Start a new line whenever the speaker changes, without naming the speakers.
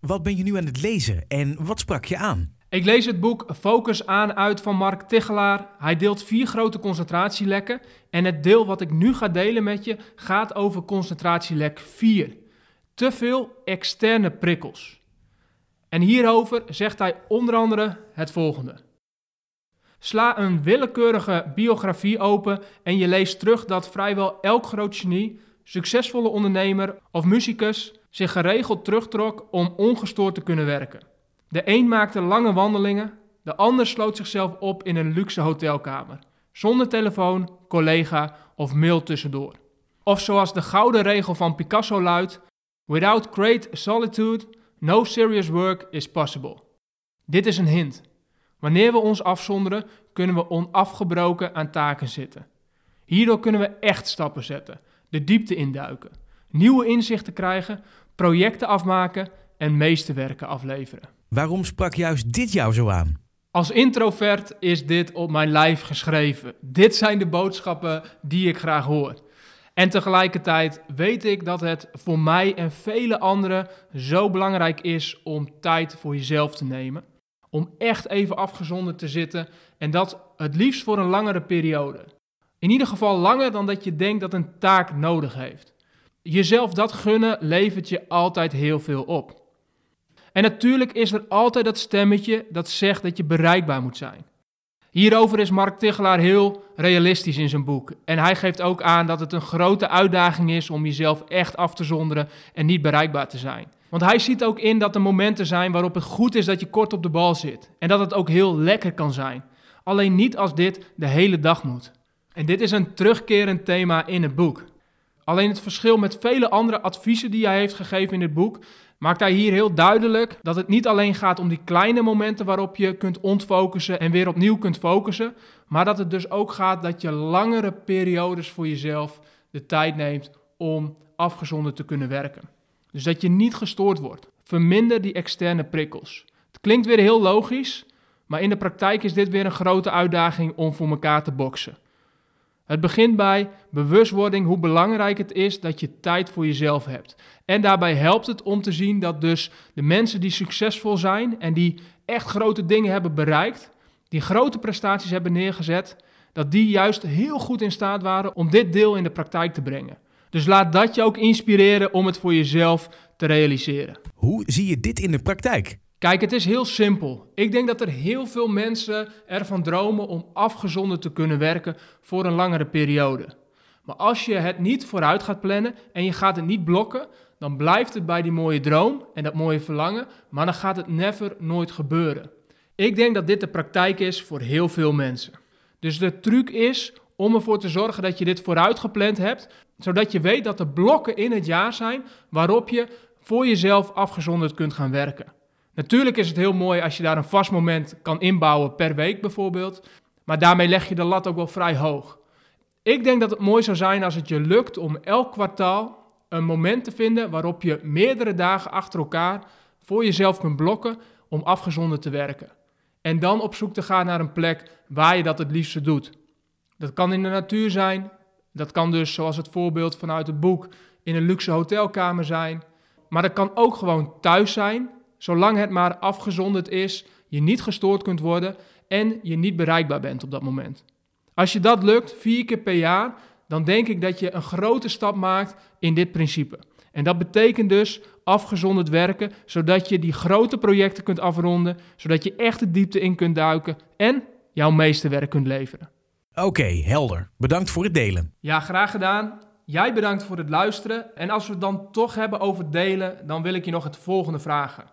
Wat ben je nu aan het lezen en wat sprak je aan?
Ik lees het boek Focus aan uit van Mark Tichelaar. Hij deelt vier grote concentratielekken. En het deel wat ik nu ga delen met je gaat over concentratielek 4. Te veel externe prikkels. En hierover zegt hij onder andere het volgende. Sla een willekeurige biografie open en je leest terug dat vrijwel elk groot genie, succesvolle ondernemer of muzikus zich geregeld terugtrok om ongestoord te kunnen werken. De een maakte lange wandelingen, de ander sloot zichzelf op in een luxe hotelkamer, zonder telefoon, collega of mail tussendoor. Of zoals de gouden regel van Picasso luidt: Without great solitude, no serious work is possible. Dit is een hint. Wanneer we ons afzonderen, kunnen we onafgebroken aan taken zitten. Hierdoor kunnen we echt stappen zetten, de diepte induiken, nieuwe inzichten krijgen, projecten afmaken en meesterwerken afleveren.
Waarom sprak juist dit jou zo aan?
Als introvert is dit op mijn lijf geschreven. Dit zijn de boodschappen die ik graag hoor. En tegelijkertijd weet ik dat het voor mij en vele anderen zo belangrijk is om tijd voor jezelf te nemen. Om echt even afgezonderd te zitten en dat het liefst voor een langere periode. In ieder geval langer dan dat je denkt dat een taak nodig heeft. Jezelf dat gunnen levert je altijd heel veel op. En natuurlijk is er altijd dat stemmetje dat zegt dat je bereikbaar moet zijn. Hierover is Mark Tichelaar heel realistisch in zijn boek. En hij geeft ook aan dat het een grote uitdaging is om jezelf echt af te zonderen en niet bereikbaar te zijn. Want hij ziet ook in dat er momenten zijn waarop het goed is dat je kort op de bal zit. En dat het ook heel lekker kan zijn. Alleen niet als dit de hele dag moet. En dit is een terugkerend thema in het boek. Alleen het verschil met vele andere adviezen die hij heeft gegeven in het boek, maakt hij hier heel duidelijk dat het niet alleen gaat om die kleine momenten waarop je kunt ontfocussen en weer opnieuw kunt focussen, maar dat het dus ook gaat dat je langere periodes voor jezelf de tijd neemt om afgezonderd te kunnen werken. Dus dat je niet gestoord wordt. Verminder die externe prikkels. Het klinkt weer heel logisch, maar in de praktijk is dit weer een grote uitdaging om voor elkaar te boksen. Het begint bij bewustwording hoe belangrijk het is dat je tijd voor jezelf hebt. En daarbij helpt het om te zien dat dus de mensen die succesvol zijn en die echt grote dingen hebben bereikt, die grote prestaties hebben neergezet, dat die juist heel goed in staat waren om dit deel in de praktijk te brengen. Dus laat dat je ook inspireren om het voor jezelf te realiseren.
Hoe zie je dit in de praktijk?
Kijk, het is heel simpel. Ik denk dat er heel veel mensen ervan dromen om afgezonderd te kunnen werken voor een langere periode. Maar als je het niet vooruit gaat plannen en je gaat het niet blokken, dan blijft het bij die mooie droom en dat mooie verlangen, maar dan gaat het never nooit gebeuren. Ik denk dat dit de praktijk is voor heel veel mensen. Dus de truc is om ervoor te zorgen dat je dit vooruit gepland hebt, zodat je weet dat er blokken in het jaar zijn waarop je voor jezelf afgezonderd kunt gaan werken. Natuurlijk is het heel mooi als je daar een vast moment kan inbouwen per week bijvoorbeeld, maar daarmee leg je de lat ook wel vrij hoog. Ik denk dat het mooi zou zijn als het je lukt om elk kwartaal een moment te vinden waarop je meerdere dagen achter elkaar voor jezelf kunt blokken om afgezonderd te werken. En dan op zoek te gaan naar een plek waar je dat het liefste doet. Dat kan in de natuur zijn, dat kan dus zoals het voorbeeld vanuit het boek in een luxe hotelkamer zijn, maar dat kan ook gewoon thuis zijn, zolang het maar afgezonderd is, je niet gestoord kunt worden en je niet bereikbaar bent op dat moment. Als je dat lukt, vier keer per jaar, dan denk ik dat je een grote stap maakt in dit principe. En dat betekent dus afgezonderd werken, zodat je die grote projecten kunt afronden, zodat je echt de diepte in kunt duiken en jouw meeste werk kunt leveren.
Oké, helder. Bedankt voor het delen.
Ja, graag gedaan. Jij bedankt voor het luisteren. En als we het dan toch hebben over delen, dan wil ik je nog het volgende vragen.